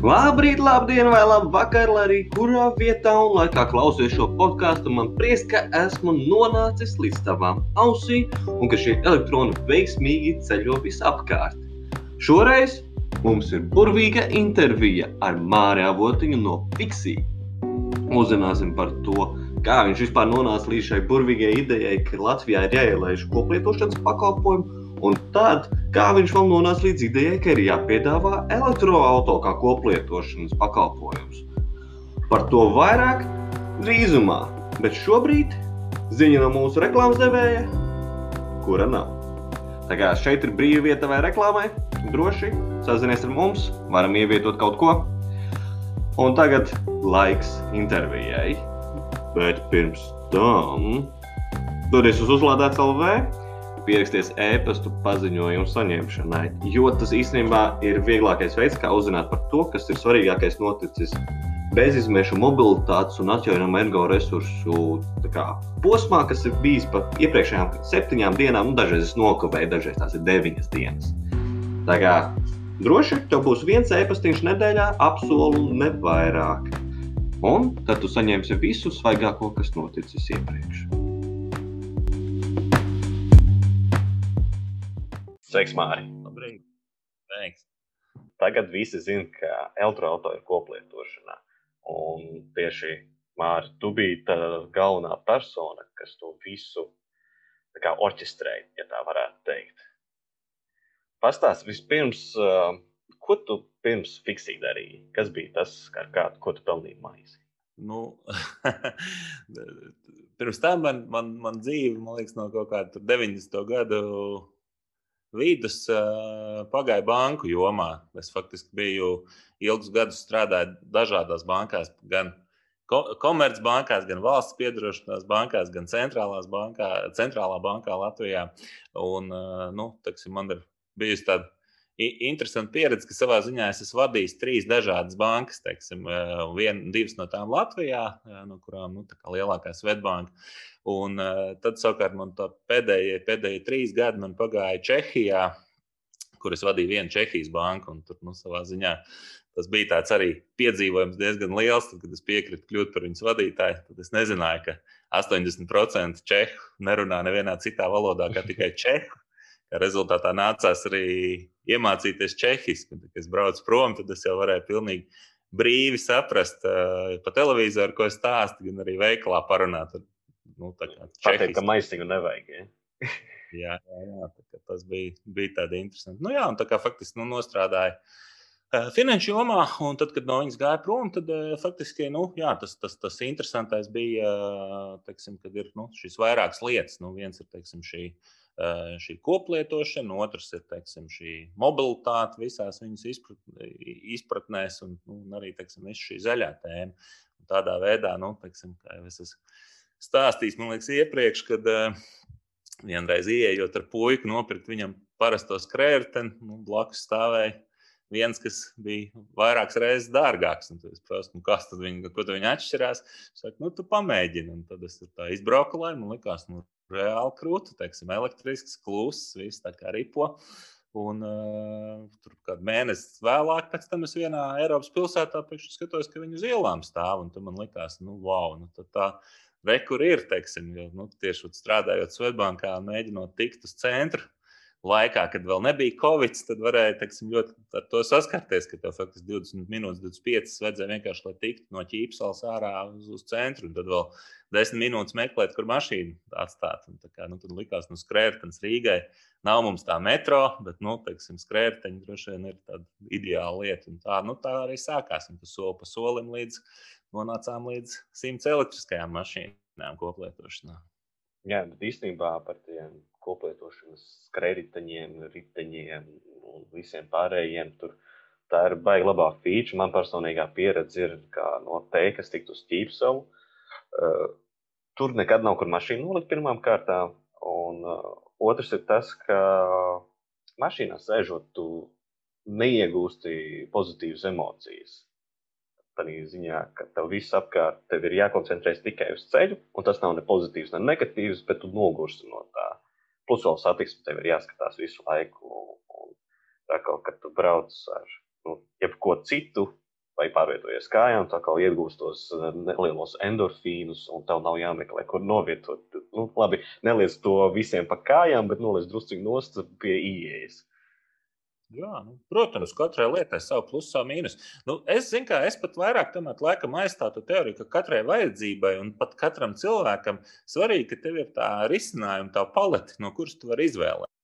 Labrīt, labdien, vai labi vakar, lai arī kurā vietā un laikā klausies šo podkāstu. Man prieks, ka esmu nonācis līdz tavām ausīm un ka šie elektroni veiksmīgi ceļo visapkārt. Šoreiz mums ir burvīga intervija ar Māri Avotiņu no Pixija. Uzzināsim par to, kā viņš vispār nonāca līdz šai burvīgai idejai, ka Latvijā ir jāielaiž koplietošanas pakalpojumu Un tad, kā viņš vēl nonāca līdz idejai, ka ir jāpiedāvā elektroautorāta kā koplietošanas pakalpojums. Par to vairāk drīzumā, bet šobrīd ziņa no mūsu reklāmas devēja, kura nav. Tā kā šeit ir brīva vieta vai reklāmai, droši sazinies ar mums, varam ievietot kaut ko. Un tagad laiks intervijai. Bet pirms tam, doties uz uzlādēts LV, pieraksties e-pastu paziņojumu saņemšanai. Jo tas īstenībā ir vieglākais veids, kā uzzināt par to, kas ir svarīgākais noticis bezizmešu mobilitātes un atjaunojama energoresursu kā, posmā, kas ir bijis pat iepriekšējām septiņām dienām, un dažreiz es nokavēju, dažreiz tās ir deviņas dienas. Tā kā droši tev būs viens e-pastiņš nedēļā, apsolu ne vairāk. Un tad tu saņemsi visu svaigāko, kas noticis iepriekš. Sveiks, Māri! Labrīt! Thanks. Tagad visi zina, ka elektroautorāta ir koplietošanā. Un tieši Mārcis, tu biji tā galvenā persona, kas to visu kā, orķestrēja, ja tā varētu teikt. Pastāst vispirms, ko tu pirms fiksīgi darīji? Kas bija tas, ar kādu, ko tu pelnīji maizi? Nu, pirms tam man, man, man dzīve, man liekas, no kaut kāda 90. gadu vidus pagāja banku jomā. Es faktiski biju ilgus gadus strādājis dažādās bankās, gan komercbankās, gan valsts piedarošanās bankās, gan bankā, centrālā bankā Latvijā. Un, nu, teksim, man ir bijusi tāda interesanta pieredze, ka savā ziņā es esmu vadījis trīs dažādas bankas, teiksim, vien, divas no tām Latvijā, no kurām nu, lielākā Svetbanka. Un uh, tad savukārt man pēdējie, pēdējie trīs gadi man pagāja Čehijā, kur es vadīju vienu Čehijas banku. Tur nu, savā ziņā tas bija tāds arī piedzīvojums diezgan liels. Tad, kad es piekritu kļūt par viņas vadītāju, tad es nezināju, ka 80% čehu nerunā nevienā citā valodā kā tikai čehu. Rezultātā nācās arī iemācīties čehiski. Kad es braucu prom, tad es jau varēju pilnīgi brīvi saprast uh, pa televizoru, ko es stāstu, gan arī veikalā parunāt ar Nu, Pateikt, ka maisiņu nevajag. Ja? jā, jā, jā tas bija, bija tādi interesanti. Nu, jā, un tā kā faktiski nu, nostrādāja uh, finanšu jomā, un tad, kad no viņas gāja prom, tad uh, faktiski nu, jā, tas, tas, tas interesantais bija, teiksim, kad ir nu, šīs vairākas lietas. Nu, viens ir teiksim, šī, šī koplietošana, otrs ir teiksim, šī mobilitāte visās viņas izpratnēs, un, nu, un arī teiksim, šī zaļā tēma. Un tādā veidā, nu, teiksim, kā jau es esmu stāstījis, man liekas, iepriekš, kad uh, vienreiz ieejot ar puiku, nopirkt viņam parasto skrējēju, nu, blakus stāvēja viens, kas bija vairākas reizes dārgāks. Es prasu, nu, kas tad viņa, ko viņi atšķirās? Viņš saka, nu, tu pamēģini. Un tad es tā izbraucu, lai man likās, nu, reāli krūti, teiksim, elektrisks, kluss, viss tā kā ripo. Un uh, tur kādu mēnesi vēlāk, pēc tam es vienā Eiropas pilsētā skatos, ka viņi uz ielām stāv. Un tur man likās, nu, wow, nu, tā, tā Re, kur ir, teiksim, jo, nu, tieši strādājot Svetbankā, mēģinot tikt uz centru, laikā, kad vēl nebija Covid, tad varēja teiksim, ļoti ar to saskarties, ka tev faktiski 20 minūtes, 25 vajadzēja vienkārši, lai tiktu no ķīpsels ārā uz, uz centru, un tad vēl 10 minūtes meklēt, kur mašīnu atstāt. Un, kā, nu, tad likās, nu, skrējēji Rīgai. Nav mums tā metro, bet, nu, teiksim, skrējēji droši vien ir tāda ideāla lieta. Un tā, nu, tā arī sākās. Un tas soli pa solim līdz nonācām līdz simts elektriskajām mašīnām koplietošanā. Jā, bet īstenībā par tiem koplietošanas krediteņiem, riteņiem un visiem pārējiem tur tā ir baigta labā feature. Man personīgā pieredze ir no te, kas tiktu uz ķīpsalu. Uh, tur nekad nav kur mašīnu nolikt pirmām kārtām. Un uh, otrs ir tas, ka mašīnā sēžot, tu neiegūsti pozitīvas emocijas tādā ziņā, ka tev viss apkārt tev ir jākoncentrējas tikai uz ceļu, un tas nav ne pozitīvs, ne negatīvs, bet tu nogursi no tā. Plus vēl satiksme tev ir jāskatās visu laiku. Un tā kā kad tu brauc ar nu, jebko citu, vai pārvietojies kājām, tā kā iegūst tos eh, nelielos endorfīnus, un tev nav jāmeklē, kur novietot. Nu, labi, neliec to visiem pa kājām, bet noliec drusciņu nost pie ieejas. Jā, nu, protams, katrai lietai ir savu plusu, savu mīnusu. Nu, es zinu, ka es pat vairāk tam laikam aizstātu teoriju, ka katrai vajadzībai un pat katram cilvēkam svarīgi, ka tev ir tā risinājuma, tā palete, no kuras tu vari izvēlēties.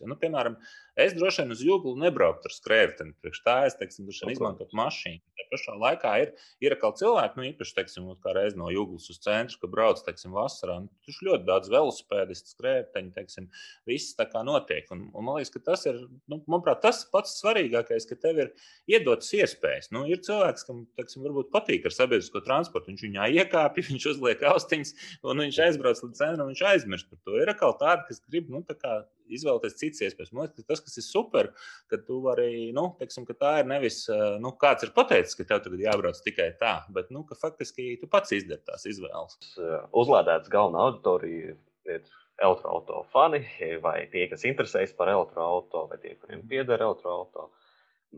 Jo, nu, piemēram, Es droši vien uz jūglu nebrauktu ar skrējēju. Priekš tā es teiksim, izmantotu mašīnu. Tā pašā laikā ir, ir atkal cilvēki, nu, īpaši, teiksim, reiz no jūglas uz centru, ka brauc, teiksim, vasarā. Nu, tur ļoti daudz velosipēdistu, skrējēju, teiksim, viss tā kā notiek. Un, un man liekas, ka tas ir, nu, manuprāt, tas pats svarīgākais, ka tev ir iedotas iespējas. Nu, ir cilvēks, kam, teiksim, varbūt patīk ar sabiedrisko transportu. Viņš viņā iekāpj, viņš uzliek austiņas, un viņš aizbrauc līdz centram, viņš aizmirst par to. Ir atkal tādi, kas grib, nu, tā kā izvēlēties citas iespējas. Man liekas, tas, kas ir super, ka tu vari, nu, teiksim, ka tā ir nevis, eh, nu, kāds ir pateicis, ka tev tagad jābrauc tikai tā, bet, nu, ka faktiski tu pats izdari tās izvēles. Eh, uzlādēts galvenā auditorija ir elektroautorāta fani, vai tie, kas interesējas par elektroautorātu, vai tie, kuriem pieder elektroautorāta.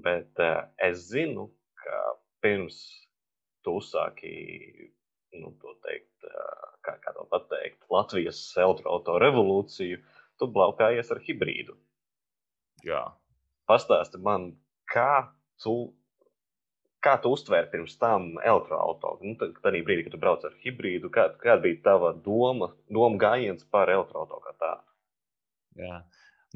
Bet uh, es zinu, ka pirms tu uzsāki, nu, teikt, uh, kā, kā to pateikt, Latvijas elektroautorāta revolūciju, tu blaukājies ar hibrīdu. Jā. Pastāsti man, kā tu, kā tu uztvēri pirms tam elektroautorātu? Nu, tad, brīdī, kad tu brauc ar hibrīdu, kā, kāda bija tava doma, doma gājiens par elektroautorātu kā tādu? Jā.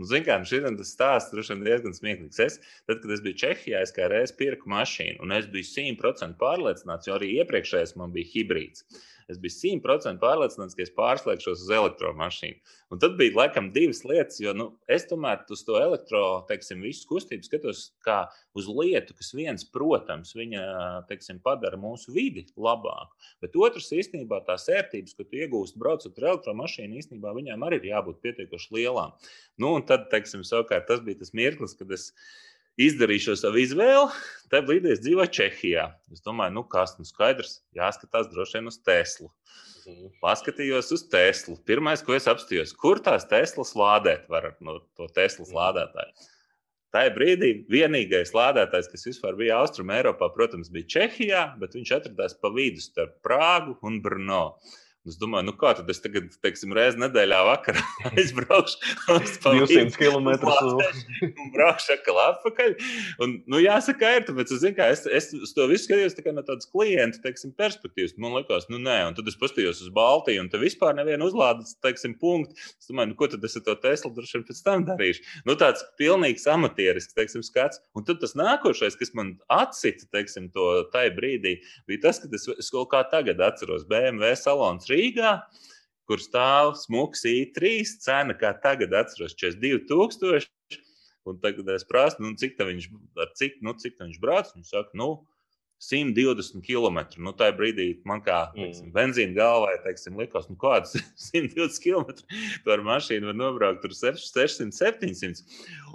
Nu, Zinām, šī stāsts droši vien diezgan smieklīgs. Es, tad, kad es biju Čehijā, es kā reiz pirku mašīnu, un es biju simtprocentīgi pārliecināts, jo arī iepriekšējais man bija hibrīds. Es biju simtprocentīgi pārliecināts, ka es pārslēgšos uz elektromašīnu. Un tad bija laikam divas lietas, jo nu, es tomēr uz to elektromašīnu visu kustību skatos kā uz lietu, kas viens, protams, viņa teiksim, padara mūsu vidi labāku. Bet otrs, īstenībā, tās ērtības, ko tu iegūsti braucot ar elektromašīnu, īstenībā viņām arī ir jābūt pietiekoši lielām. Nu, un tad, teiksim, savukārt, tas bija tas mirklis, kad es izdarīju šo savu izvēli. Tajā brīdī es dzīvoju Čehijā. Es domāju, nu kas, nu skaidrs, jāskatās droši vien uz Teslu. Mhm. Paskatījos uz Teslu. Pirmais, ko es apstājos, kur tās Teslas lādēt var no to Teslas mhm. lādētāju. Tajā brīdī vienīgais lādētājs, kas vispār bija Austrumē, Eiropā, protams, bija Čehijā, bet viņš atradās pa vidu starp Prāgu un Brno. Uh, Es domāju, nu kā tad es tagad, teiksim, reizē nedēļā vakarā aizbraukšu uz 200 km un braukšu atkal atpakaļ. Un, nu, jāsaka, ir, tāpēc es, kā, es, es to visu skatījos tā no tādas klienta teiksim, perspektīvas. Man liekas, nu nē, un tad es paskatījos uz Baltiju, un te vispār nevienu uzlādes, teiksim, punktu. Es domāju, nu ko tad es ar to Teslu droši vien pēc tam darīšu. Nu, tāds pilnīgs amatierisks, teiksim, skats. Un tad tas nākošais, kas man atsita, teiksim, to tajā brīdī, bija tas, ka es, es kaut kā tagad atceros BMW salons Rīgā, kur stāv smūgs i3, cena kā tagad atceros 42,000. Un tagad es prasu, nu, cik tā viņš, cik, nu, cik tā viņš brauc. Viņš saka, nu, 120 km. Nu, tajā brīdī man kā teiksim, mm. benzīna galvā teiksim, likās, nu, kādas 120 km ar mašīnu var nobraukt tur 600, 700.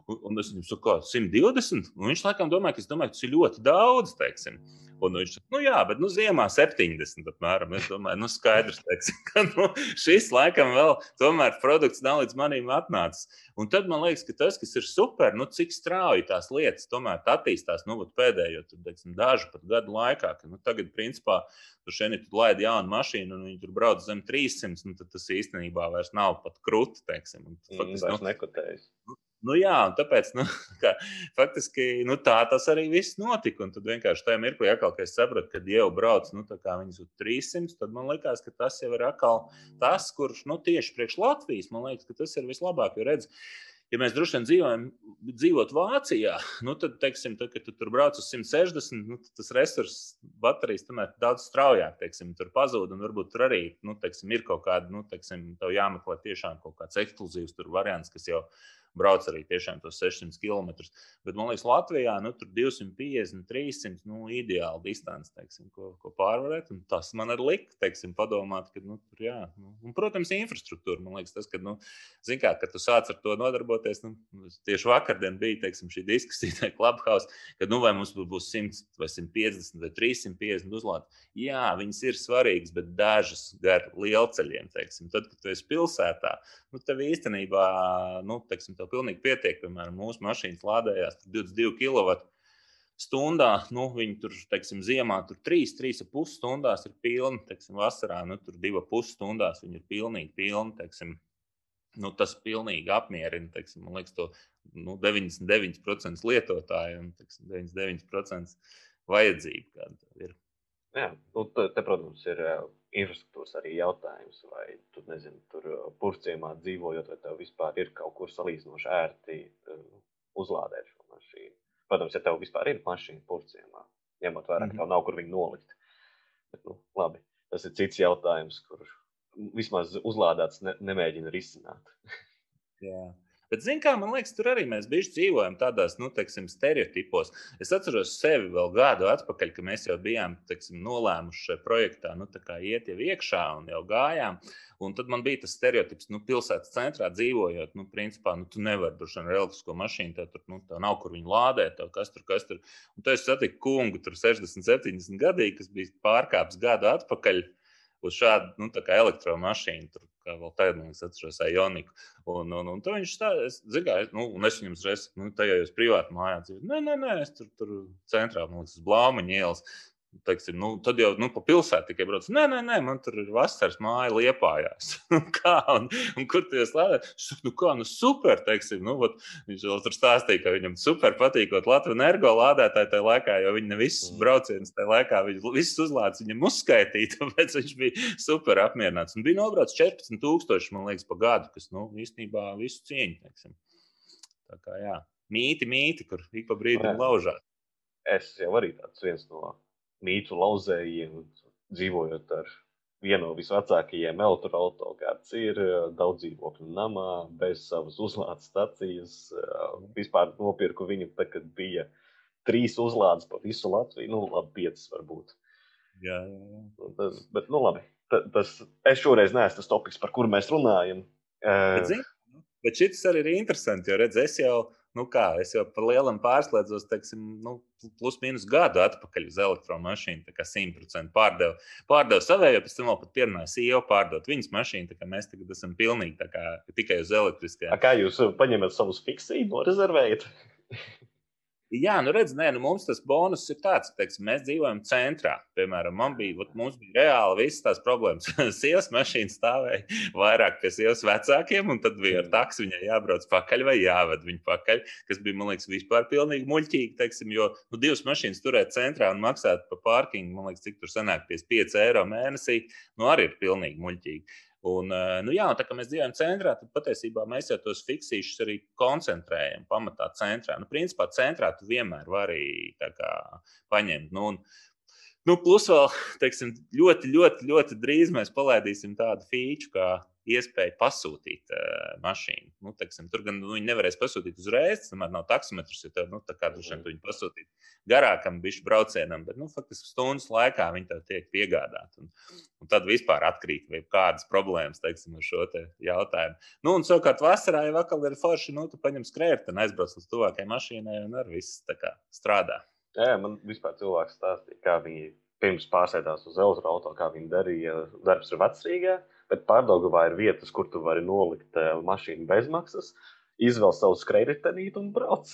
Un, es viņam saku, kā 120? Un viņš laikam domāja, ka, domāju, ka tas ir ļoti daudz. Teiksim. Un viņš teica, nu jā, bet nu, ziemā 70. apmēram. Es domāju, nu skaidrs, teiksim, ka nu, šis laikam vēl tomēr produkts nav līdz manim atnācis. Un tad man liekas, ka tas, kas ir super, nu cik strauji tās lietas tomēr attīstās nu, pēdējo tur, teiksim, dažu pat gadu laikā. Ka, nu, tagad, principā, tu šeit tu laidi jaunu mašīnu, un viņi tur brauc zem 300, nu, tad tas īstenībā vairs nav pat krūti. Teiksim, un, mm, nu, nekotējas. Nu, Nu, jā, tāpēc nu, kā, faktiski nu, tā tas arī viss notika. Un tad vienkārši tajā mirklī, atkal, kad es sapratu, ka jau brauc nu, viņas uz 300, tad man liekas, ka tas jau ir atkal tas, kurš nu, tieši priekš Latvijas man liekas, ka tas ir vislabāk. Jo redz, ja mēs droši vien dzīvojam, dzīvot Vācijā, nu, tad, teiksim, tad, kad tu tur brauc uz 160, nu, tas resurss, baterijas tomēr daudz straujāk teiksim, tur pazūd. Un varbūt tur arī nu, teiksim, ir kaut kāda, nu, teiksim, tev jāmeklē tiešām kaut kāds ekskluzīvs variants, kas jau brauc arī tiešām tos 600 km. Bet man liekas, Latvijā nu, tur 250, 300 nu, ideāli distance, teiksim, ko, ko pārvarēt. Tas man arī lika, teiksim, padomāt, ka, nu, tur, jā, nu, un, protams, infrastruktūra. Man liekas, tas, ka, nu, kā, kad tu sāc ar to nodarboties, nu, tieši vakardien bija, teiksim, šī diskusija Clubhouse, ka, nu, vai mums būs 100 vai 150 vai 350 uzlādi. Jā, viņas ir svarīgas, bet dažas gar lielceļiem, teiksim, tad, kad tu esi pilsētā, nu, tev īstenībā, nu, teiksim, tev pilnīgi pietiek. Piemēram, mūsu mašīnas lādējās 22 kW. stundā, nu, viņi tur, teiksim, ziemā tur 3, 3,5 stundās ir pilni, teiksim, vasarā, nu, tur 2,5 stundās viņi ir pilnīgi pilni, teiksim, nu, tas pilnīgi apmierina, teiksim, man liekas, to nu, 99% lietotāju un, teiksim, 99% vajadzību, ir. Jā, nu, te, te, protams, ir infrastruktūras arī jautājums, vai tu nezini, tur purciemā dzīvojot, vai tev vispār ir kaut kur salīdzinoši ērti uzlādēt šo mašīnu. Protams, ja tev vispār ir mašīna purciemā, ņemot vērā, mm -hmm. ka tev nav kur viņu nolikt. Bet, nu, labi, tas ir cits jautājums, kurš vismaz uzlādēts ne, nemēģina risināt. Jā. Bet, zināmā mērā, man liekas, tur arī mēs bieži dzīvojam tādās, nu, teiksim, stereotipos. Es atceros sevi vēl gadu atpakaļ, kad mēs jau bijām teiksim, nolēmuši šajā projektā, nu, iet jau iekšā un jau gājām. Un tad man bija tas stereotips, nu, pilsētas centrā dzīvojot, nu, principā, nu, tu nevari droši vien elektrisko mašīnu, tev tur nu, tev nav kur viņu lādēt, tev kas tur, kas tur. Un tu esi satiku kungu, tur 60, 70 gadīgi, kas bija pārkāpis gadu atpakaļ uz šādu nu, elektromašīnu. Tur, kā vēl tagad, man atceros, Ioniku. Un, un, un viņš zināju, nu, un es viņam uzreiz, nu, tajā jūs privāti mājā dzīvojat. Nē, nē, nē, es tur, tur centrā, man liekas, uz Blāmaņa ielas teiksim, nu, tad jau nu, pa pilsētu tikai brauc. Nē, nē, nē, man tur ir vasaras māja liepājās. kā, un, un kur tu ieslēdz? Nu, kā, nu, super, teiksim, nu, vat, viņš vēl tur stāstīja, ka viņam super patīkot Latvijas energo lādētāji tajā laikā, jo viņi ne visus mm. braucienus tajā laikā, viņš visus uzlādus viņam uzskaitīja, tāpēc viņš bija super apmierināts. Un bija nobraucis 14 tūkstoši, man liekas, pa gadu, kas, nu, īstenībā visu cieņu, teiksim. Tā kā, jā, mīti, mīti, kur ik pa brīdim laužās. Es jau arī tāds viens no mītu lauzējiem, dzīvojot ar vienu no visvecākajiem elektroautoriem, kāds ir daudz dzīvokļu namā, bez savas uzlādes stacijas. Vispār nopirku viņu, tad, kad bija trīs uzlādes pa visu Latviju, nu, labi, piecas varbūt. Jā, jā, jā. Tas, bet, nu, labi. Tas, es šoreiz neesmu tas topiks, par kuru mēs runājam. Bet, zin, bet šis arī ir interesants, jo redz, es jau nu kā, es jau par lielam pārslēdzos, teiksim, nu, plus mīnus gadu atpakaļ uz elektromašīnu. Tā kā 100% pārdevu, pārdevu savējo, pēc tam vēl pat pierunāju sievu pārdot viņas mašīnu. Tā kā mēs tagad esam pilnīgi kā, tikai uz elektriskajām. Kā jūs paņemat savus fiksiju, rezervējat? Jā, nu redz, nē, nu mums tas bonus ir tāds, ka mēs dzīvojam centrā. Piemēram, man bija, vat, mums bija reāli visas tās problēmas. sievas mašīna stāvēja vairāk pie sievas vecākiem, un tad bija ar taksi viņai jābrauc pakaļ vai jāved viņa pakaļ, kas bija, man liekas, vispār pilnīgi muļķīgi. Teiksim, jo nu, divas mašīnas turēt centrā un maksāt par pārkingu, man liekas, cik tur sanāk 55 eiro mēnesī, nu arī ir pilnīgi muļķīgi. Un, eh, nu, jā, tā kā mēs dzīvojam centrā, tad patiesībā mēs jau tos fiksīšus arī koncentrējam pamatā centrā. Nu, principā centrā tu vienmēr vari kā, paņemt. Nu, un, Nu, plus vēl teiksim, ļoti, ļoti, ļoti drīz mēs palaidīsim tādu feature, kā iespēja pasūtīt uh, mašīnu. Nu, teiksim, tur gan nu, viņi nevarēs pasūtīt uzreiz, tomēr nav taksometrs, jo tev, nu, tā kā droši vien viņi pasūtīt garākam bišķi braucienam, bet, nu, faktiski stundas laikā viņi tev tiek piegādāti. Un, un tad vispār atkrīt vai kādas problēmas, teiksim, ar šo te jautājumu. Nu, un savukārt vasarā jau vakar ir forši, nu, tu paņem skrējot un aizbrauc līdz tuvākajai mašīnai un ar viss tā kā strādā. Jā, man vispār cilvēks stāstīja, kā viņi pirms pārsēdās uz elektroautorāta, kā viņi darīja darbs ar vecrīgā. Bet Pārdaugavā ir vietas, kur tu vari nolikt uh, mašīnu bezmaksas, izvēl savu skrejritenīti un brauc.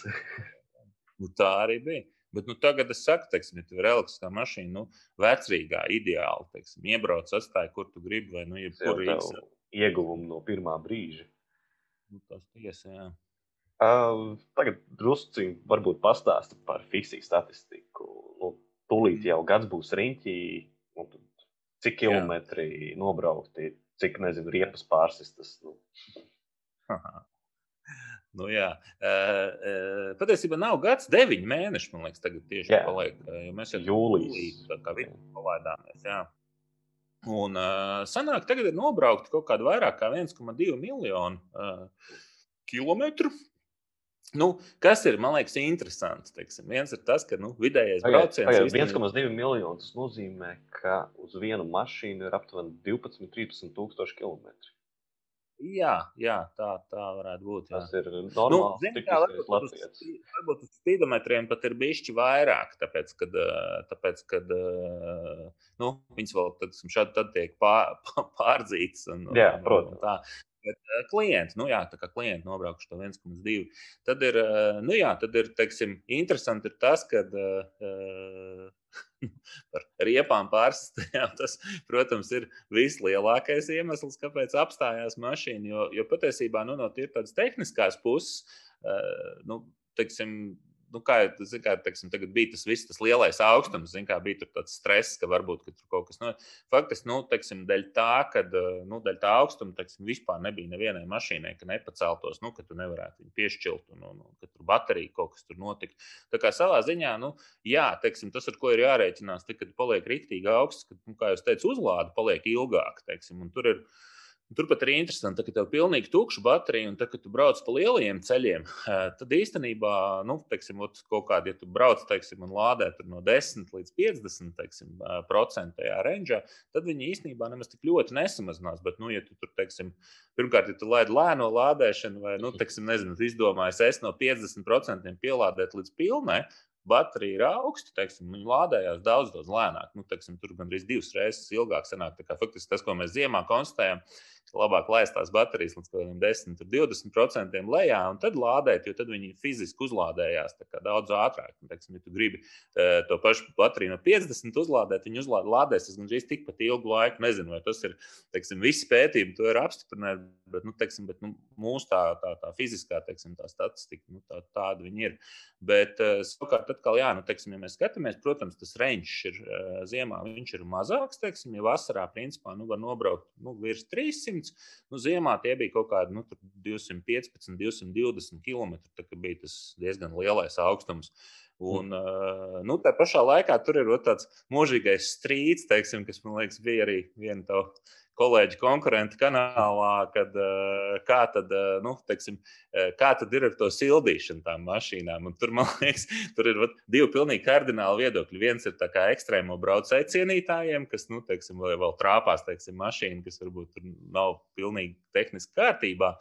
nu, tā arī bija. Bet nu, tagad es saku, teiksim, ja tev ir elektriskā mašīna, nu, vecrīgā, ideāli, teiksim, iebrauc, atstāj, kur tu gribi, vai nu, jebkur īsi. Ieguvumu no pirmā brīža. Nu, tas tiesa, jā. Uh, tagad drusciņi varbūt pastāsti par fiksiju statistiku. Nu, tūlīt jau gads būs riņķī, cik kilometri jā. nobraukti, cik, nezinu, riepas pārsistas. Nu. Nu, jā, uh, patiesībā nav gads, deviņi mēneši. Man liekas, tagad tieši tā paliek. Mēs jau jūlijā tā kā vidū palaidāmies. Jā. Un sanāk, tagad ir nobraukti kaut kādi vairāk kā 1,2 miljonu uh, kilometru. Nu, kas ir, man liekas, interesants? Teiksim. Viens ir tas, ka nu, vidējais brauciens ir 1,2 miljoni. Tas nozīmē, ka uz vienu mašīnu ir aptuveni 12, 13 tūkstoši kilometri. Jā, jā tā, tā varētu būt. Jā. Tas ir normāli. Nu, zin, kā, varbūt, uz, varbūt uz spīdometriem pat ir bijuši vairāk, tāpēc, kad, tāpēc, kad nu, viņas vēl tad, šādi tad tiek pār, pārdzītas. Un, jā, protams. Un tā. Bet, uh, klienti, nu jā, tā kā klienti nobraukuši to 1,2. Tad ir, uh, nu jā, tad ir, teiksim, interesanti ir tas, ka uh, par riepām pārstāvjām. Tas, protams, ir vislielākais iemesls, kāpēc apstājās mašīna. Jo, jo patiesībā nu, no tādas tehniskās puses, nu, teiksim, nu, kā, kā teiksim, bija tas viss, tas lielais augstums, zin, kā bija tāds stress, ka varbūt ka tur kaut kas no. Faktiski, nu, teiksim, dēļ tā, ka nu, dēļ tā augstuma teiksim, vispār nebija nevienai mašīnai, ka nepaceltos, nu, ka tu nevarētu viņu piešķilt, un, un, un ka tur baterija kaut kas tur notika. Tā kā savā ziņā, nu, jā, teiksim, tas, ar ko ir jārēķinās, tad, kad paliek rīktīgi augsts, kad, nu, kā jau teicu, uzlāde paliek ilgāk, teiksim, tur ir Turpat arī interesanti, ka tev ir pilnīgi tukša baterija, un tad, kad tu brauc pa lielajiem ceļiem, tad īstenībā, nu, teiksim, kaut kādā, ja tu brauc, teiksim, un lādē no 10 līdz 50 teiksim, procentajā ranžā, tad viņi īstenībā nemaz tik ļoti nesamazinās. Bet, nu, ja tu tur, teiksim, pirmkārt, ja tu laidi lēno lādēšanu, vai, nu, teiksim, nezinu, izdomājies es no 50% pielādēt līdz pilnai, baterija ir augsta, teiksim, viņi lādējās daudz, daudz lēnāk. Nu, teiksim, tur gandrīz divas reizes ilgāk sanāk. Tā faktiski tas, ko mēs ziemā konstatējam, labāk laist tās baterijas līdz kaut kādiem 10, 20% lejā un tad lādēt, jo tad viņi fiziski uzlādējās daudz ātrāk. Teiksim, ja tu gribi uh, to pašu bateriju no 50 uzlādēt, viņi uzlādēs gandrīz tikpat ilgu laiku. Nezinu, vai tas ir teiksim, visi pētījumi, to ir apstiprināti, bet, nu, teiksim, bet nu, mūsu tā, tā, tā fiziskā teiksim, tā statistika, nu, tā, tāda viņi ir. Bet, uh, savukārt, atkal, jā, nu, teiksim, ja mēs skatāmies, protams, tas range ir uh, ziemā, viņš ir mazāks, teiksim, ja vasarā, principā, nu, var nobraukt nu, virs 300 100. Nu, ziemā tie bija kaut kādi nu, 215, 220 km. Tā bija tas diezgan lielais augstums. Un, mm. nu, tā pašā laikā tur ir tāds mūžīgais strīds, teiksim, kas man liekas, bija arī viena no kolēģi konkurenti kanālā, kad, eh, kā, tad, eh, nu, teiksim, eh, kā tad ir ar to sildīšanu tām mašīnām. Un tur, man liekas, tur ir vat, divi pilnīgi kardināli viedokļi. Viens ir ekstrēmo braucēju cienītājiem, kas, nu, teiksim, vēl, trāpās, teiksim, mašīna, kas varbūt nav pilnīgi tehniski kārtībā.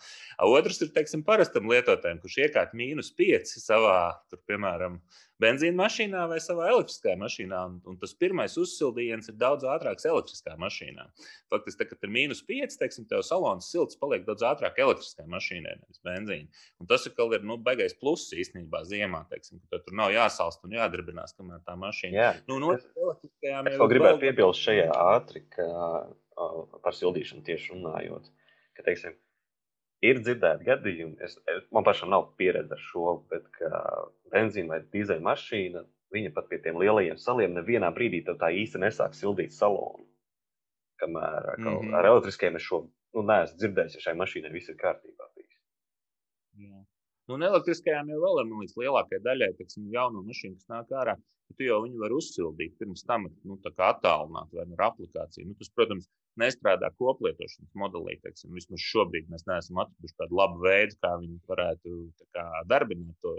Otrs ir, teiksim, parastam lietotājam, kurš iekārt mīnus 5 savā, tur, piemēram, benzīna mašīnā vai savā elektriskajā mašīnā. Un, un tas pirmais uzsildījiens ir daudz ātrāks elektriskā mašīnā. Faktiski, kad ir mīnus 5, teiksim, tev salons silts paliek daudz ātrāk elektriskajai mašīnai, nevis benzīna. Un tas ir, ir nu, beigais pluss īstenībā ziemā, teiksim, ka tur nav jāsalst un jādarbinās, kamēr tā mašīna. Jā, nu, no jau. Es vēl gribētu piebilst šajā ātri, ka par sildīšanu tieši runājot. Ka, teiksim, ir dzirdēti gadījumi, es, es, man pašam nav pieredze ar šo, bet benzīna vai dīzeļa mašīna, viņa pat pie tiem lielajiem saliem nevienā brīdī tā īsti nesāk sildīt salonu. Kamēr mm -hmm. ar elektriskiem es šo nu, neesmu dzirdējis, ja šai mašīnai viss ir kārtībā. Jā. Nu, un elektriskajām jau vēl ir līdz lielākajai daļai, teiksim, jaunu mašīnu, kas nāk ārā. Tu jau viņu vari uzsildīt pirms tam, nu, attālināt vai ar aplikāciju. Nu, tas, protams, nestrādā koplietošanas modelī. Teiksim, vismaz šobrīd mēs neesam atraduši tādu labu veidu, kā viņi varētu kā, darbināt to.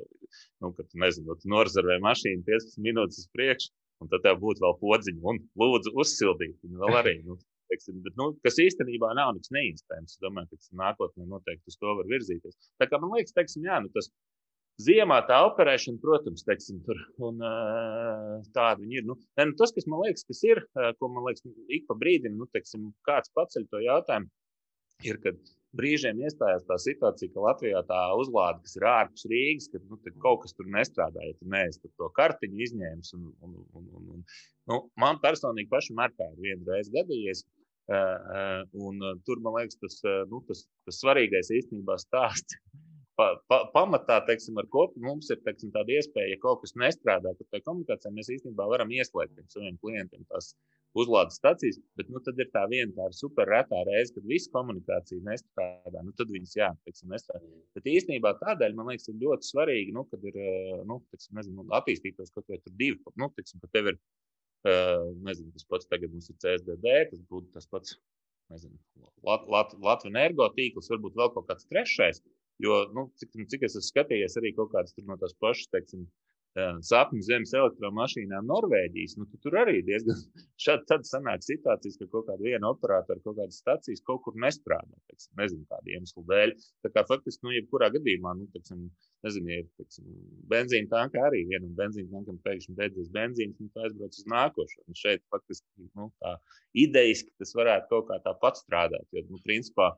Nu, kad nezinu, tu norzarvē mašīnu 15 minūtes uz priekšu, un tad tev būtu vēl podziņa un lūdzu uzsildīt viņu vēl arī. Nu, teiksim, bet, nu, kas īstenībā nav nekas neiespējams. Es domāju, ka nākotnē noteikti uz to var virzīties. Tā kā man liekas, teiksim, jā, nu, tas Ziemā tā operēšana, protams, teiksim, tur, un, tāda ir. Nu, ne, nu, tas, kas man liekas, kas ir, ko man liekas, ik pa brīdim, nu, teiksim, kāds paceļ to jautājumu, ir, kad brīžiem iestājās tā situācija, ka Latvijā tā uzlāde, kas ir ārpus Rīgas, ka nu, kaut kas tur nestrādā, ja tu neesi to kartiņu izņēmis. Un, un, un, un, un, nu, man personīgi pašam ar tā ir viena reize gadījies. Uh, uh, un, uh, tur man liekas, tas, uh, nu, tas, tas svarīgais īstenībā stāsts pa, pa, pamatā, teiksim, ar ko mums ir teiksim, tāda iespēja, ja kaut kas nestrādā, tad tā komunikācijā mēs īstenībā varam ieslēgt saviem klientiem tās uzlādes stācijas, bet nu, tad ir tā viena tā super retā reize, kad viss komunikācija nestrādā. Nu, tad viņas, jā, teiksim, nestrādā. Bet īstenībā tādēļ man liekas, ir ļoti svarīgi, nu, kad ir, nu, teiksim, nezinu, attīstītos kaut vai tur divi, nu, teiksim, ka tev ir, uh, nezinu, tas pats tagad mums ir CSDD, tas būtu tas pats, nezinu, Lat, Lat, Latvijas energo tīkls, varbūt vēl kaut kāds trešais. Jo, nu, cik, cik es esmu skatījies, arī kaut kādas no tās pašas, teiksim, sapņu zemes elektromašīnām Norvēģijas, nu, tur arī diezgan šādi tad sanāk situācijas, ka kaut kāda viena operatora kaut kādas stacijas kaut kur nestrādā, teiksim, nezinu, kādu iemeslu dēļ. Tā kā faktiski, nu, jebkurā gadījumā, nu, teiksim, nezinu, ja teiksim, benzīna tankā arī vienam benzīna tankam pēkšņi beidzies benzīns, un tā aizbrauc uz nākošo. Un šeit faktiski, nu, tā idejiski tas varētu kaut kā tā pat strādāt, jo, nu, principā,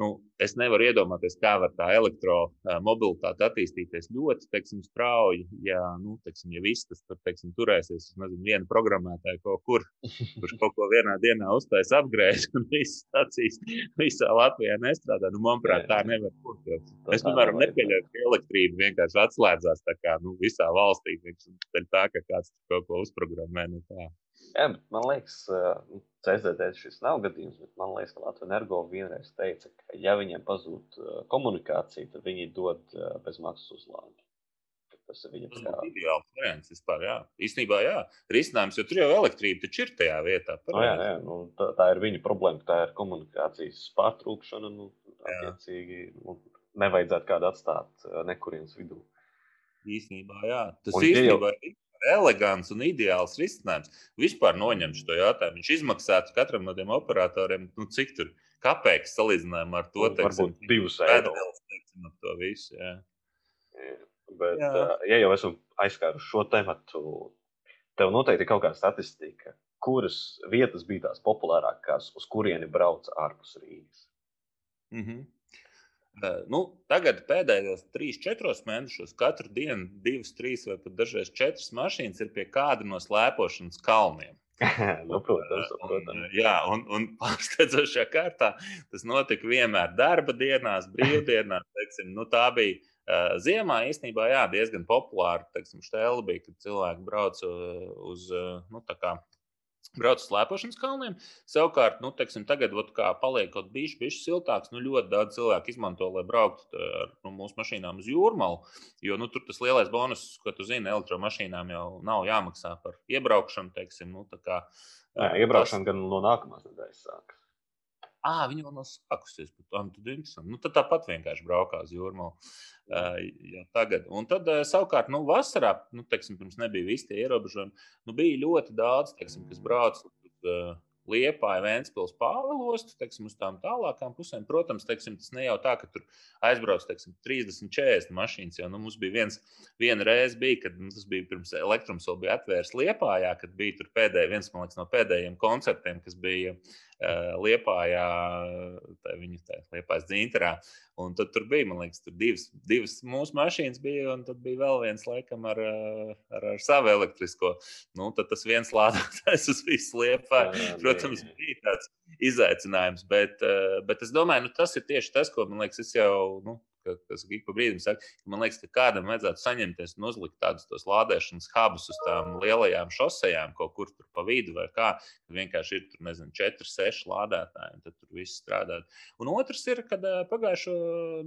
nu, es nevaru iedomāties, kā var tā elektromobilitāte attīstīties ļoti teiksim, strauji. Ja, nu, teiksim, ja viss tas tur, teiksim, turēsies uz nezinu, vienu programmētāju kaut kur, kurš kaut ko vienā dienā uztais apgrēž, un viss stācijas visā Latvijā nestrādā, nu, manuprāt, tā nevar būt. Es, piemēram, nepieļauju, ka elektrība vienkārši atslēdzās tā kā nu, visā valstī, tā, ka kāds kaut ko uzprogrammē. Nu, tā. Jā, bet man liekas, nu, CZD šis nav gadījums, bet man liekas, ka Latvijas energo vienreiz teica, ka ja viņiem pazūd komunikācija, tad viņi dod bezmaksas uzlādi. Tas ir viņam kā... ideāls variants vispār. Jā. Īstenībā, jā, risinājums, jo tur jau elektrība taču ir tajā vietā. No, jā, jā, nu, tā, tā ir viņa problēma, tā ir komunikācijas pārtrūkšana. Nu, attiecīgi, nu, nevajadzētu kādu atstāt nekurienes vidū. Īstenībā, jā. Tas un, īstenībā jau... elegants un ideāls risinājums. Vispār noņem šo jautājumu. Viņš izmaksātu katram no tiem operatoriem, nu, cik tur kāpēc salīdzinājumā ar to nu, teiksim, varbūt divus eiro. Teiksim, to visu, jā. Jā, bet, jā. ja jau esmu aizskāruši šo tematu, tev noteikti ir kaut kāda statistika, kuras vietas bija tās populārākās, uz kurieni brauca ārpus Rīgas. Mm -hmm. Nu, tagad pēdējos 3-4 mēnešos katru dienu divas, trīs vai pat dažreiz četras mašīnas ir pie kāda no slēpošanas kalniem. nu, protams, protams. Un, jā, un, un pārsteidzošā kārtā tas notika vienmēr darba dienās, brīvdienās. Teiksim, nu, tā bija uh, ziemā īstenībā jā, diezgan populāra. Teiksim, štēle bija, kad cilvēki brauca uz uh, nu, brauc uz slēpošanas kalniem. Savukārt, nu, teiksim, tagad, ot, kā paliek kaut bijis, bijis siltāks, nu, ļoti daudz cilvēku izmanto, lai brauktu ar nu, mūsu mašīnām uz jūrmalu. Jo nu, tur tas lielais bonus, ko tu zini, elektromašīnām jau nav jāmaksā par iebraukšanu. Teiksim, nu, kā, Jā, iebraukšana tas... gan no nākamās nedēļas sākas. Ah, viņa vēl nav sākusies. Bet, um, tad, nu, tad tāpat vienkārši braukā uz jūrmā. Uh, ja tagad. Un tad, uh, savukārt, nu, vasarā, nu, teiksim, pirms nebija visi tie ierobežojumi, nu, bija ļoti daudz, teiksim, kas brauc uz uh, Liepāja, Vēncpils, Pāvilostu, teiksim, uz tām tālākām pusēm. Protams, teiksim, tas ne jau tā, ka tur aizbrauc teiksim, 30, 40 mašīnas. Jo nu, mums bija viens, viena reize, bija, kad nu, tas bija pirms elektrums vēl bija atvērts Liepājā, kad bija tur pēdējais, viens liekas, no pēdējiem koncertiem, kas bija Liepājā, tā viņa tā, Liepājas dzinterā. Un tad tur bija, man liekas, divas, divas mūsu mašīnas bija, un tad bija vēl viens, laikam, ar, ar, ar savu elektrisko. Nu, tad tas viens lādētājs uz visu liepā, protams, bija tāds izaicinājums. Bet, bet es domāju, nu, tas ir tieši tas, ko man liekas, es jau. Nu, kas ik pa brīdim saka, ka man liekas, ka kādam vajadzētu saņemties un uzlikt tādus lādēšanas hubus uz tām lielajām šosejām, kaut kur tur pa vidu vai kā. Kad vienkārši ir tur, nezinu, 4, 6 lādētāji, un tad tur viss strādā. Un otrs ir, kad pagājušo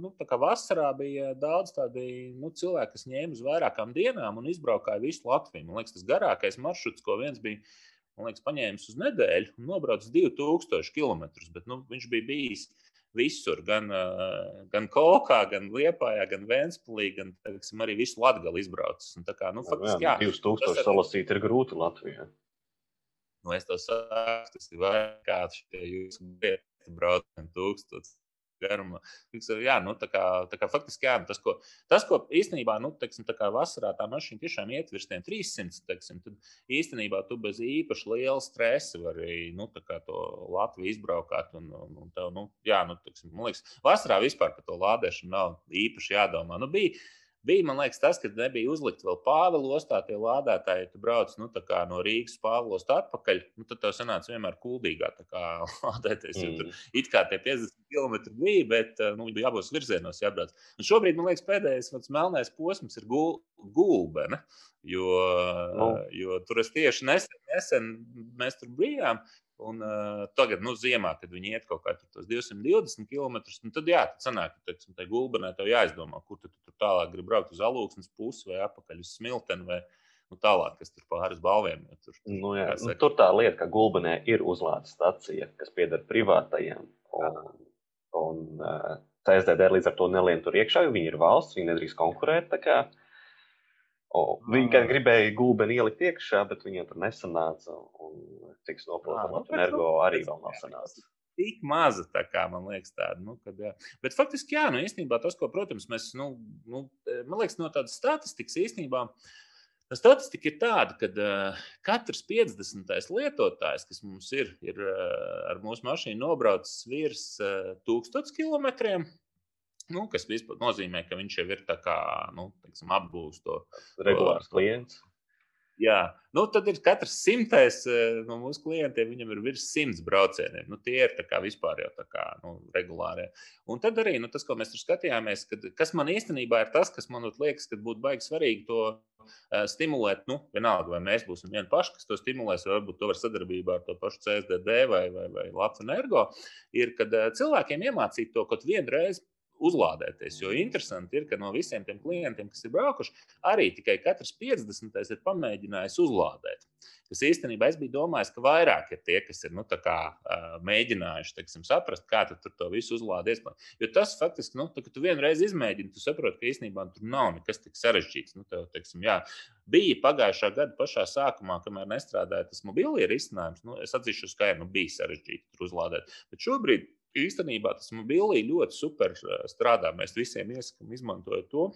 nu, vasarā bija daudz tādu nu, cilvēku, kas ņēma uz vairākām dienām un izbraukāja visu Latviju. Man liekas, tas garākais maršruts, ko viens bija man liekas, paņēmis uz nedēļu un nobraucis 2000 km. Bet nu, viņš bija bijis visur, gan, gan Kokā, gan Liepājā, gan Vēnspilī, gan teiksim, arī visu Latgali izbraucis. Un, kā, nu, faktiski, jā, 2000 tas salasīt ir grūti Latvijā. Nu, es to saku, tas ir vairāk kā šie jūsu braucieni tūkstoši garuma. Jā, nu, tā kā, tā kā faktiski jā, tas, ko, tas, ko īstenībā, nu, teiksim, tā kā vasarā tā mašīna tiešām iet virs tiem 300, teiksim, tad īstenībā tu bez īpaši liela stresa vari nu, to Latviju izbraukāt. Un, un, un tev, nu, jā, nu, teiksim, man liekas, vasarā vispār par to lādēšanu nav īpaši jādomā. Nu, bija, Bija, man liekas, tas, ka nebija uzlikta vēl Pāvila ostā tie lādētāji. Ja tu brauc nu, no Rīgas Pāvila ostā atpakaļ, nu, tad tev sanāca vienmēr kuldīgā lādēties. Mm. Tur it kā tie 50 km bija, bet eh, nu, bija abos virzienos jābrauc. Un šobrīd, man liekas, pēdējais melnais posms ir gul, gulbene. Jo, no. Nu. jo tur es tieši nesen, nesen mēs tur bijām. Un, uh, tagad, nu, ziemā, kad viņi iet kaut kādā 220 km, nu, tad, jā, tad sanāk, ka teiksim, tai gulbenē tev jāizdomā, kur tu tur tālāk gribi braukt uz alūksnes pusi vai apakaļ uz smilteni vai nu, tālāk, kas tur pāris balviem. Ja tur, nu, jā, nu, tur tā lieta, ka gulbenē ir uzlādes stacija, kas pieder privātajiem. Un, un uh, CSDD līdz ar to nelien tur iekšā, jo viņi ir valsts, viņi nedrīkst konkurēt. O, viņi gan gribēja gulbeni ielikt iekšā, bet viņiem tur nesanāca. Un, cik es saprotu, nu, energo arī vēl nav sanācis. Tik maza, tā kā man liekas, tāda. Nu, kad, jā. Bet faktiski, jā, nu, īstenībā tas, ko, protams, mēs, nu, nu, man liekas, no tādas statistikas īstenībā. Statistika ir tāda, ka uh, katrs 50. lietotājs, kas mums ir, ir uh, ar mūsu mašīnu nobraucis virs uh, 1000 km. Nu, kas vispār nozīmē, ka viņš jau ir kā, nu, teiksim, apgūst to regulārs klients. Jā, nu, tad ir katrs simtais eh, no mūsu klientiem, viņam ir virs simts braucieniem. Nu, tie ir vispār jau tā kā nu, regulārie. Un tad arī nu, tas, ko mēs tur skatījāmies, kad, kas man īstenībā ir tas, kas man liekas, ka būtu baigi svarīgi to uh, stimulēt. Nu, vienalga, vai mēs būsim vieni paši, kas to stimulēs, vai varbūt to var sadarbībā ar to pašu CSDD vai, vai, vai Latvijas energo, ir, kad uh, cilvēkiem iemācīt to kaut vienu reizi uzlādēties. Jo interesanti ir, ka no visiem tiem klientiem, kas ir braukuši, arī tikai katrs 50. ir pamēģinājis uzlādēt. Tas īstenībā es biju domājis, ka vairāk ir tie, kas ir nu, kā, mēģinājuši teiksim, saprast, kā tu to visu uzlādēt. Jo tas faktiski, nu, tā, kad tu vienreiz izmēģini, tu saproti, ka īstenībā tur nav nekas tik sarežģīts. Nu, tev, teiksim, jā, bija pagājušā gada pašā sākumā, kamēr nestrādāja tas mobilie risinājums. Nu, es atzīšu, ka nu, bija sarežģīti tur uzlādēt. Bet šobrīd īstenībā tas mobilī ļoti super strādā. Mēs visiem iesakām izmantot to.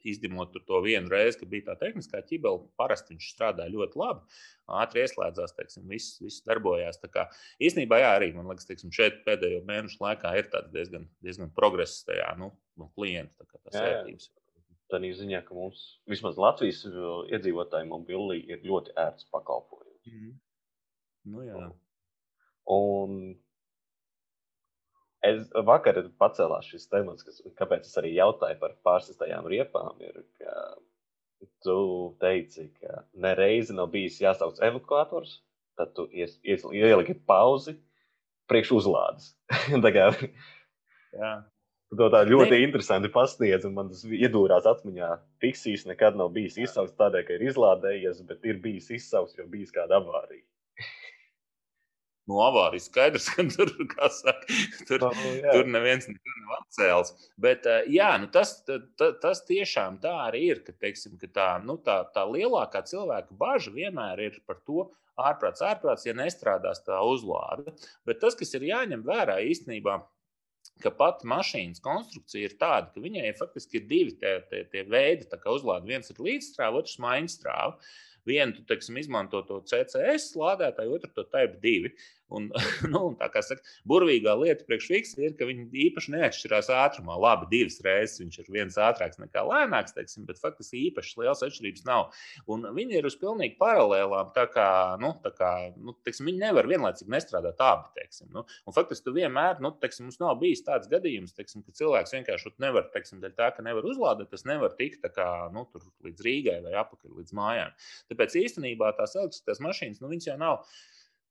Izņemot to vienu reizi, kad bija tā tehniskā ķibele, parasti viņš strādāja ļoti labi. Ātri ieslēdzās, teiksim, viss, viss darbojās. Tā kā, īstenībā, jā, arī man liekas, teiksim, šeit pēdējo mēnešu laikā ir diezgan, diezgan progress tajā nu, no klienta ērtības. Tā ir ziņā, ka mums vismaz Latvijas iedzīvotājiem mobili ir ļoti ērts pakalpojums. Mm -hmm. nu, jā. un Es vakar pacēlās šis temats, kas, kāpēc es arī jautāju par pārsistajām riepām. Ir, tu teici, ka nereizi nav bijis jāsauc evakuators, tad tu ies, ies, ieliki pauzi priekš uzlādes. Jā. To tā ļoti ne. interesanti pasniedz, un man tas iedūrās atmiņā. Fiksijas nekad nav bijis izsaukts tādēļ, ka ir izlādējies, bet ir bijis izsaukts, jo bijis kāda avārija no avārijas skaidrs, ka tur, saka, tur, oh, jā. tur neviens nav atcēlis. Bet jā, nu tas, ta, tas tiešām tā arī ir. Ka, teiksim, ka tā, nu, tā, tā lielākā cilvēka bažas vienmēr ir par to, ārprāts, ārprāts, ja nestrādās tā uzlāde. Bet tas, kas ir jāņem vērā īstenībā, ka pat mašīnas konstrukcija ir tāda, ka viņai faktiski ir divi tie, tie, tie veidi, kā uzlāde. Viens ir līdzstrāva, otrs maiņstrāva. Vienu tu teiksim, izmanto to CCS lādētāju, otru to Type 2. Un, nu, tā kā saka, burvīgā lieta priekš fiksa ir, ka viņi īpaši neatšķirās ātrumā. Labi, divas reizes viņš ir viens ātrāks nekā lēnāks, teiksim, bet faktiski īpaši liels atšķirības nav. Un viņi ir uz pilnīgi paralēlām. Tā kā, nu, tā kā, nu, teiksim, viņi nevar vienlaicīgi nestrādāt abi. Teiksim, nu. Un faktiski vienmēr, nu, teiksim, mums nav bijis tāds gadījums, teiksim, ka cilvēks vienkārši nevar, teiksim, dēļ tā, ka nevar uzlādēt, tas nevar tikt kā, nu, līdz Rīgai vai apakaļ līdz mājām. Tāpēc īstenībā tās elektriskās mašīnas, nu, viņas jau nav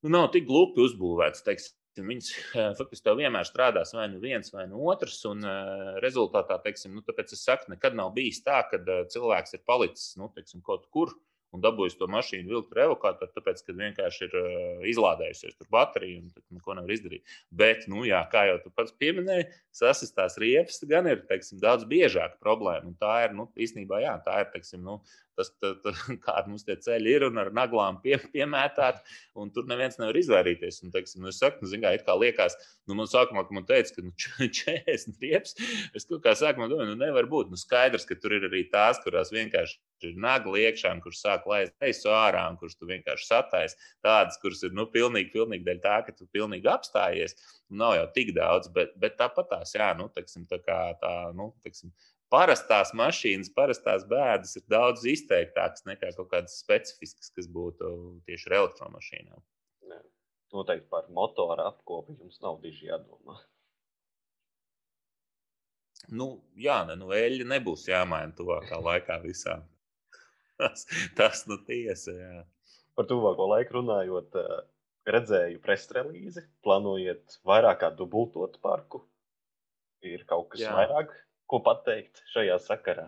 nu, nav tik glupi uzbūvēts. Teiksim, Viņas faktiski tev vienmēr strādās vai nu viens, vai nu otrs. Un uh, rezultātā, teiksim, nu, tāpēc es saku, nekad nav bijis tā, ka uh, cilvēks ir palicis nu, teiksim, kaut kur un dabūjis to mašīnu vilkt ar evokātoru, tāpēc, ka vienkārši ir uh, izlādējusies tur baterija un neko nevar izdarīt. Bet, nu, jā, kā jau tu pats pieminēji, sasistās riepas gan ir teiksim, daudz biežāka problēma. Un tā ir nu, īstenībā, jā, tā ir teiksim, nu, tas, tā, tā, kādi mums tie ceļi ir un ar naglām pie, piemētāti, un tur neviens nevar izvairīties. Un, teiksim, nu, es saku, nu, kā, kā liekas, nu, man sākumā, kad man teica, ka nu, 40 riepas, es kaut kā sākumā domāju, nu, nevar būt. Nu, skaidrs, ka tur ir arī tās, kurās vienkārši ir nagli iekšā, kurš sāk laist gaisu ārā, un kurš tu vienkārši satais. Tādas, kuras ir nu, pilnīgi, pilnīgi dēļ tā, ka tu pilnīgi apstājies. Nav jau tik daudz, bet, bet tāpat tās, jā, nu, teiksim, tā kā tā, nu, teiksim, parastās mašīnas, parastās bēdas ir daudz izteiktākas nekā kaut kādas specifiskas, kas būtu tieši ar elektromašīnām. Ne. Noteikti par motoru apkopi jums nav diži jādomā. Nu, jā, ne, nu, eļļa nebūs jāmaina tuvākā laikā visām. Tas, tas nu tiesa, jā. Par tuvāko laiku runājot, redzēju presrelīzi, plānojiet vairāk kā dubultot parku. Ir kaut kas jā. vairāk, ko pateikt šajā sakarā?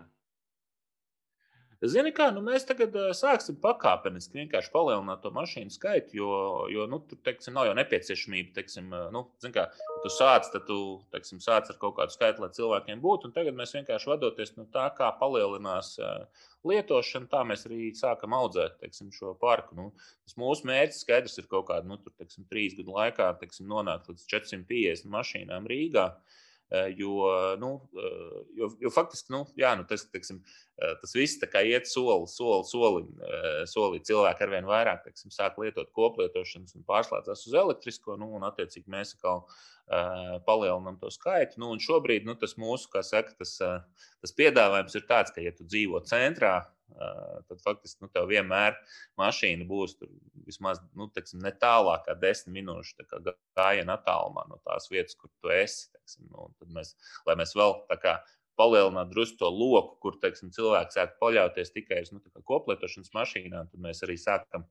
Zini, kā nu, mēs tagad uh, sāksim pakāpeniski vienkārši palielināt to mašīnu skaitu, jo, jo nu, tur teiksim, nav jau nepieciešamība. Teiksim, nu, kā, tu sāc, tad tu teiksim, sāc ar kaut kādu skaitu, lai cilvēkiem būtu. Tagad mēs vienkārši vadoties no tā, kā palielinās uh, lietošana, tā mēs arī sākam audzēt teiksim, šo parku. Nu, tas mūsu mērķis skaidrs ir kaut kādā nu, tur, teiksim, trīs gadu laikā teiksim, nonākt līdz 450 mašīnām Rīgā. Jo, nu, jo, jo faktiski nu, jā, nu, tas, teiksim, tas viss iet soli, soli, soli, soli cilvēki arvien vairāk teiksim, sāk lietot koplietošanas un pārslēdzas uz elektrisko. Nu, un, attiecīgi, mēs atkal uh, palielinām to skaitu. Nu, šobrīd nu, tas mūsu saka, tas, uh, tas piedāvājums ir tāds, ka, ja tu dzīvo centrā, tad faktiski nu, tev vienmēr mašīna būs tur vismaz nu, teiksim, ne tālāk kā desmit minūšu gājienā attālumā no tās vietas, kur tu esi. Teiksim, nu, tad mēs, lai mēs vēl kā, palielinātu drusku to loku, kur teiksim, cilvēks sāk paļauties tikai uz nu, koplietošanas mašīnām, tad mēs arī sākam,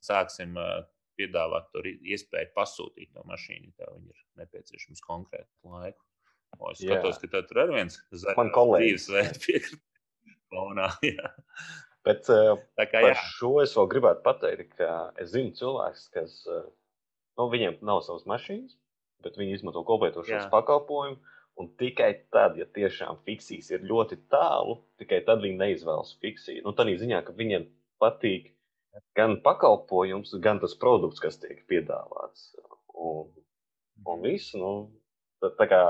sāksim piedāvāt to iespēju pasūtīt no mašīnu, ja tev ir nepieciešams konkrētu laiku. O, es skatos, Jā. ka tur ir viens zaļš dzīvesveids piekritums fonā. Bet uh, kā, par šo es vēl gribētu pateikt, ka es zinu cilvēkus, kas uh, nu, viņiem nav savas mašīnas, bet viņi izmanto koplietošanas pakalpojumu. Un tikai tad, ja tiešām fiksijas ir ļoti tālu, tikai tad viņi neizvēlas fiksiju. Nu, Tādā ziņā, ka viņiem patīk gan pakalpojums, gan tas produkts, kas tiek piedāvāts. Un, un viss, nu, tā, tā kā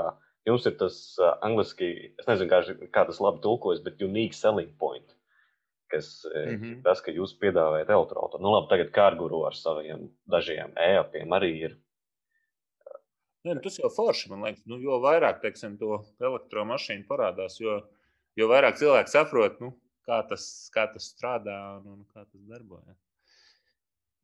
jums ir tas uh, angliski, es nezinu, kā, kā tas labi tulkojas, bet unique selling point. Kas mm -hmm. tas, ka jūs piedāvājat elektroautorātu. Nu, labi, tagad kārguru ar saviem dažiem e-apiem arī ir. Ne, nu, tas jau forši, man liekas, nu, jo vairāk teiksim, to elektromašīnu parādās, jo, jo vairāk cilvēki saprot, nu, kā, tas, kā tas strādā un, un kā tas darbojas.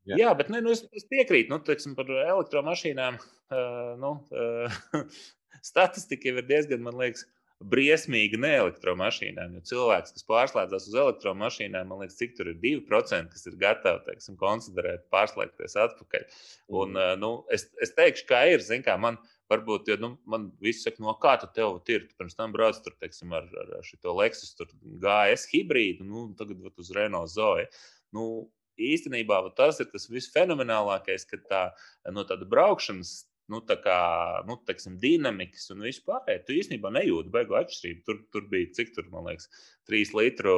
Jā. Jā, bet ne, nu, es, es piekrītu nu, teiksim, par elektromašīnām. Uh, nu, uh, statistika jau ir diezgan, man liekas, briesmīga ne elektromašīnām. Jo cilvēks, kas pārslēdzas uz elektromašīnām, man liekas, cik tur ir 2%, kas ir gatavi teiksim, konsiderēt, pārslēgties atpakaļ. Un, mm. nu, es, es teikšu, kā ir. Kā, man, Varbūt, jo nu, man viss saka, no kā tu tev ir. Tu pirms tam brauc tur, teiksim, ar, ar, ar šo Lexus GS hibrīdu, nu, tagad vat, uz Renault Zoe. Nu, īstenībā tas ir tas visfenomenālākais, ka tā, no tāda braukšanas nu, kā, nu, teiksim, dinamikas un vispār. Tu īstenībā nejūti beigu atšķirību. Tur, tur bija cik tur, man liekas, 3 litru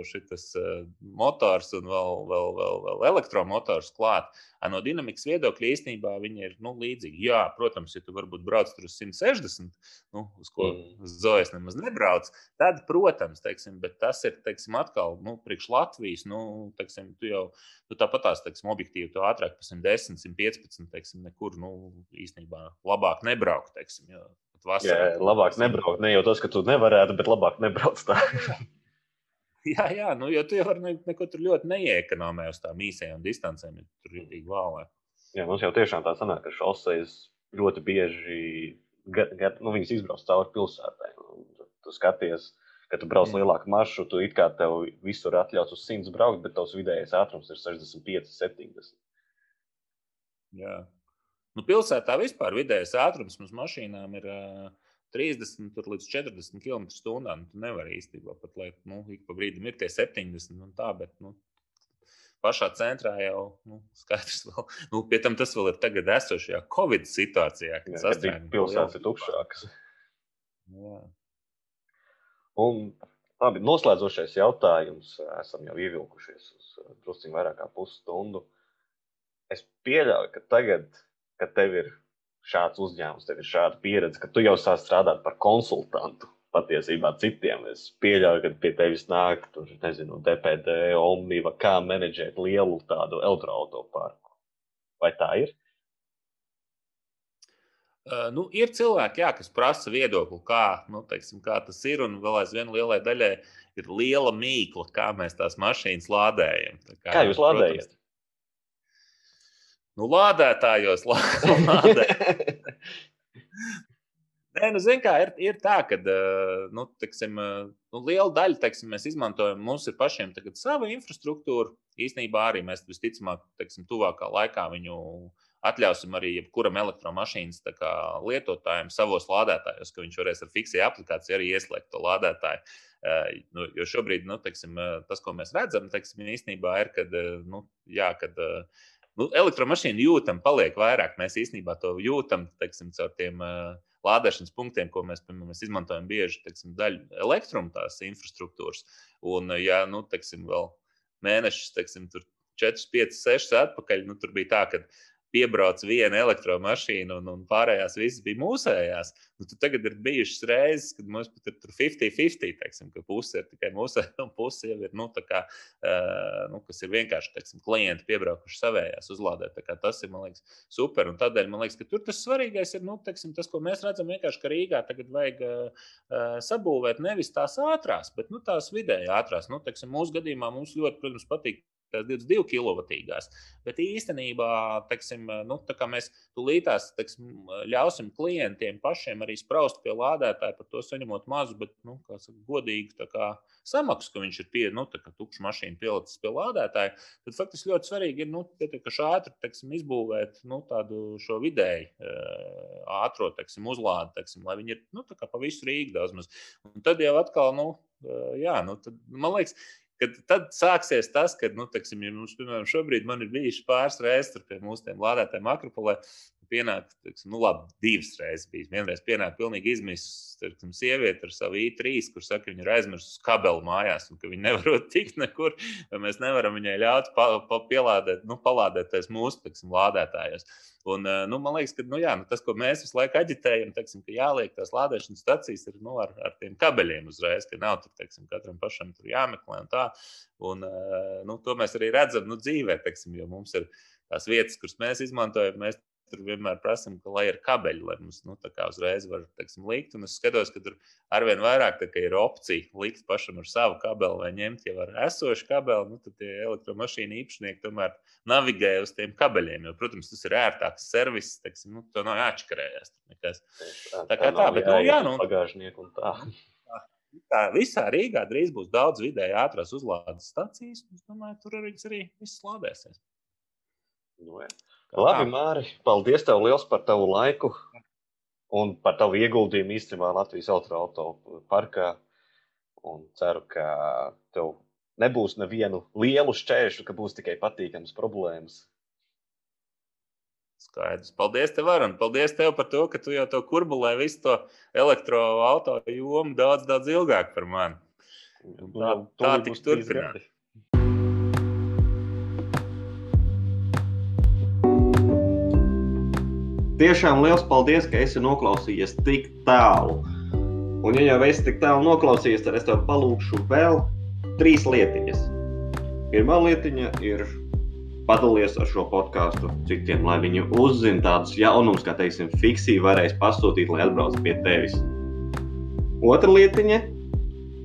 uh, eh, motors un vēl, vēl, vēl, vēl elektromotors klāt. No dinamikas viedokļa īstenībā viņi ir nu, līdzīgi. Jā, protams, ja tu varbūt brauc tur uz 160, nu, uz ko mm. Zojas nemaz nebrauc, tad, protams, teiksim, tas ir teiksim, atkal nu, priekš Latvijas. Nu, teiksim, tu jau tu tāpat tās teiksim, objektīvi tu ātrāk par 110, 115, teiksim, nekur nu, īstenībā labāk nebraukt. Teiksim, jo, vasarā. Jā, labāk nebraukt. Ne jau tas, ka tu nevarētu, bet labāk nebrauc tā. jā, jā, nu, jo tu jau ne, neko tur ļoti neiekonomē uz tām īsajām distancēm, ja tur ir tik vālē. Jā, mums jau tiešām tā sanāk, ka šoseis ļoti bieži, ga, ga, nu, viņas izbrauc cauri pilsētai. Tu skaties, ka tu brauc mm. lielāku maršrutu, it kā tev visur atļauts uz 100 braukt, bet tavs vidējais ātrums ir 65, 70. Jā. Nu, pilsētā vispār vidējais ātrums mums mašīnām ir uh, 30 līdz 40 km/h. Nu, tu nevari īstenībā pat, lai nu, ik pa brīdim ir tie 70 un tā, bet nu, pašā centrā jau nu, skaidrs, vēl, nu, pie tam tas vēl ir tagad esošajā Covid situācijā, kad sasprāstījumi pilsētas ir tukšākas. Jā. Un labi, noslēdzošais jautājums. Esam jau ievilkušies uz drusku vairāk kā pusstundu. Es pieļauju, ka tagad ka tev ir šāds uzņēmums, tev ir šāda pieredze, ka tu jau sāc strādāt par konsultantu patiesībā citiem. Es pieļauju, ka pie tevis nāk, tur, nezinu, DPD, Omniva, kā menedžēt lielu tādu elektroautoparku. Vai tā ir? Uh, nu, ir cilvēki, jā, kas prasa viedokli, kā, nu, teiksim, kā tas ir. Un vēl aizvien lielai daļai ir liela mīkla, kā mēs tās mašīnas lādējam. Kā, kā jūs lādējat? Protams, Nu, lādētājos lādē. Nē, nu, zin, kā, ir, ir tā, ka nu, teksim, nu, liela daļa teksim, mēs izmantojam, mums ir pašiem sava infrastruktūra. Īsnībā arī mēs visticamāk, teksim, tuvākā laikā viņu atļausim arī jebkuram elektromašīnas kā, lietotājam savos lādētājos, ka viņš varēs ar fiksiju aplikāciju arī ieslēgt to lādētāju. Nu, jo šobrīd nu, teksim, tas, ko mēs redzam, teksim, īstenībā ir, kad, nu, jā, kad uh, nu, elektromašīna jūtam, paliek vairāk. Mēs īstenībā to jūtam teiksim, caur tiem uh, lādēšanas punktiem, ko mēs, piemēram, mēs izmantojam bieži teiksim, daļu elektruma tās infrastruktūras. Un, ja nu, teiksim, vēl mēnešus, teiksim, tur 4, 5, 6 atpakaļ, nu, tur bija tā, ka piebrauc viena elektromašīna un, un pārējās visas bija mūsējās. Nu, tagad ir bijušas reizes, kad mums pat ir 50-50, teiksim, ka puse ir tikai mūsu, un puse jau ir, nu, kā, uh, nu, kas ir vienkārši, teiksim, klienti piebraukuši savējās uzlādēt. Tas ir, man liekas, super. Un tādēļ man liekas, ka tur tas svarīgais ir, nu, teiksim, tas, ko mēs redzam, vienkārši, ka Rīgā tagad vajag uh, sabūvēt nevis tās ātrās, bet nu, tās vidēji ātrās. Nu, teiksim, mūsu gadījumā mums ļoti, protams, patīk tās 22 kW. Bet īstenībā, teiksim, nu, mēs tūlītās teiksim, ļausim klientiem pašiem arī spraust pie lādētāja, par to saņemot mazu, bet nu, saka, godīgu kā, samaksu, ka viņš ir pie, nu, tukša mašīna pielicis pie lādētāja. Tad faktiski ļoti svarīgi ir nu, pietiekami ātri teiksim, izbūvēt nu, tādu šo ātro teiksim, uzlādi, teiksim, lai viņi ir nu, pa visu Rīgu daudz maz. Un tad jau atkal, nu, jā, nu, tad, man liekas, Kad tad sāksies tas, ka, nu, teksim, ja mums, piemēram, šobrīd ir bijuši pāris reizes pie mūsu makropolēm, makropolē, pienāk, teiksim, nu, labi, divas reizes bijis. Vienreiz pienāk pilnīgi izmisuma sieviete ar savu i3, kur saka, ka viņa ir aizmirsusi kabeli mājās un ka viņa nevar tikt nekur, vai mēs nevaram viņai ļaut pa, pa, pielādēt, nu, palādēties mūsu teiksim, lādētājos. Un, eh, nu, man liekas, ka nu, jā, nu, tas, ko mēs visu laiku aģitējam, teiksim, ka jāliek tās lādēšanas stacijas ir nu, ar, ar tiem kabeļiem uzreiz, ka nav tur teiksim, katram pašam tur jāmeklē un tā. Un, eh, nu, to mēs arī redzam nu, dzīvē, teiksim, jo mums ir tās vietas, kuras mēs izmantojam. Mēs tur vienmēr prasām, ka lai ir kabeļi, lai mums nu, uzreiz var teiksim, likt. Un es skatos, ka tur arvien vairāk ir opcija likt pašam ar savu kabeli vai ņemt jau ar esošu kabeli. Nu, tad elektromašīnu īpašnieki tomēr navigē uz tiem kabeļiem. Jo, protams, tas ir ērtāks servis, teiksim, nu, to nav jāatškarējas. Tā kā tā, bet nu, jā, nu, pagāžnieku un tā. Tā visā Rīgā drīz būs daudz vidēji ātrās uzlādes stācijas. Es domāju, tur arī viss lādēsies. Nu, jā. Labi, Māri, paldies tev liels par tavu laiku un par tavu ieguldījumu īstenībā Latvijas autoauto parkā. Un ceru, ka tev nebūs nevienu lielu šķēršļu, ka būs tikai patīkamas problēmas. Skaidrs. Paldies, tev, Aran. Paldies tev par to, ka tu jau to kurbulē visu to elektroautorātu jomu daudz, daudz ilgāk par mani. Tā tā tiks turpināta. Tiešām liels paldies, ka esi noklausījies tik tālu. Un, ja jau esi tik tālu noklausījies, tad es tev palūkšu vēl trīs lietiņas. Pirmā lietiņa ir padalīties ar šo podkāstu citiem, lai viņi uzzinātu tādus jaunumus, kā teiksim, fiksiju varēs pasūtīt, lai atbrauc pie tevis. Otra lietiņa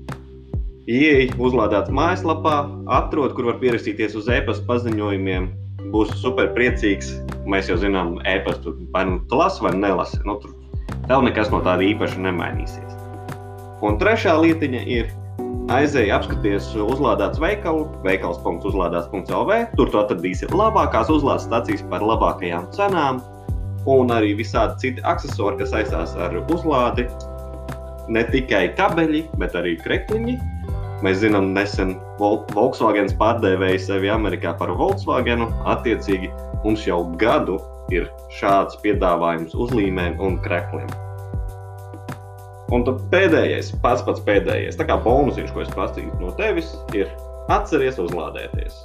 - ieej, uzlādēt mājaslapā, atrod, kur var pierakstīties uz e-pasta paziņojumiem. Būs super priecīgs mēs jau zinām, e-pastu vai nu lasi vai nelasi. Nu, tur tev nekas no tāda īpaša nemainīsies. Un trešā lietiņa ir aizēja apskaties uzlādēts veikalu, veikals.uzlādēts.lv. Tur tu atradīsi labākās uzlādes stacijas par labākajām cenām un arī visādi citi accessori, kas saistās ar uzlādi. Ne tikai kabeļi, bet arī krekliņi. Mēs zinām, nesen Volkswagen pārdevēja sevi Amerikā par Volkswagen. Attiecīgi, mums jau gadu ir šāds piedāvājums uzlīmēm un krekliem. Un tad pēdējais, pats pats pēdējais, tā kā bonusiņš, ko es prasīju no tevis, ir atceries uzlādēties.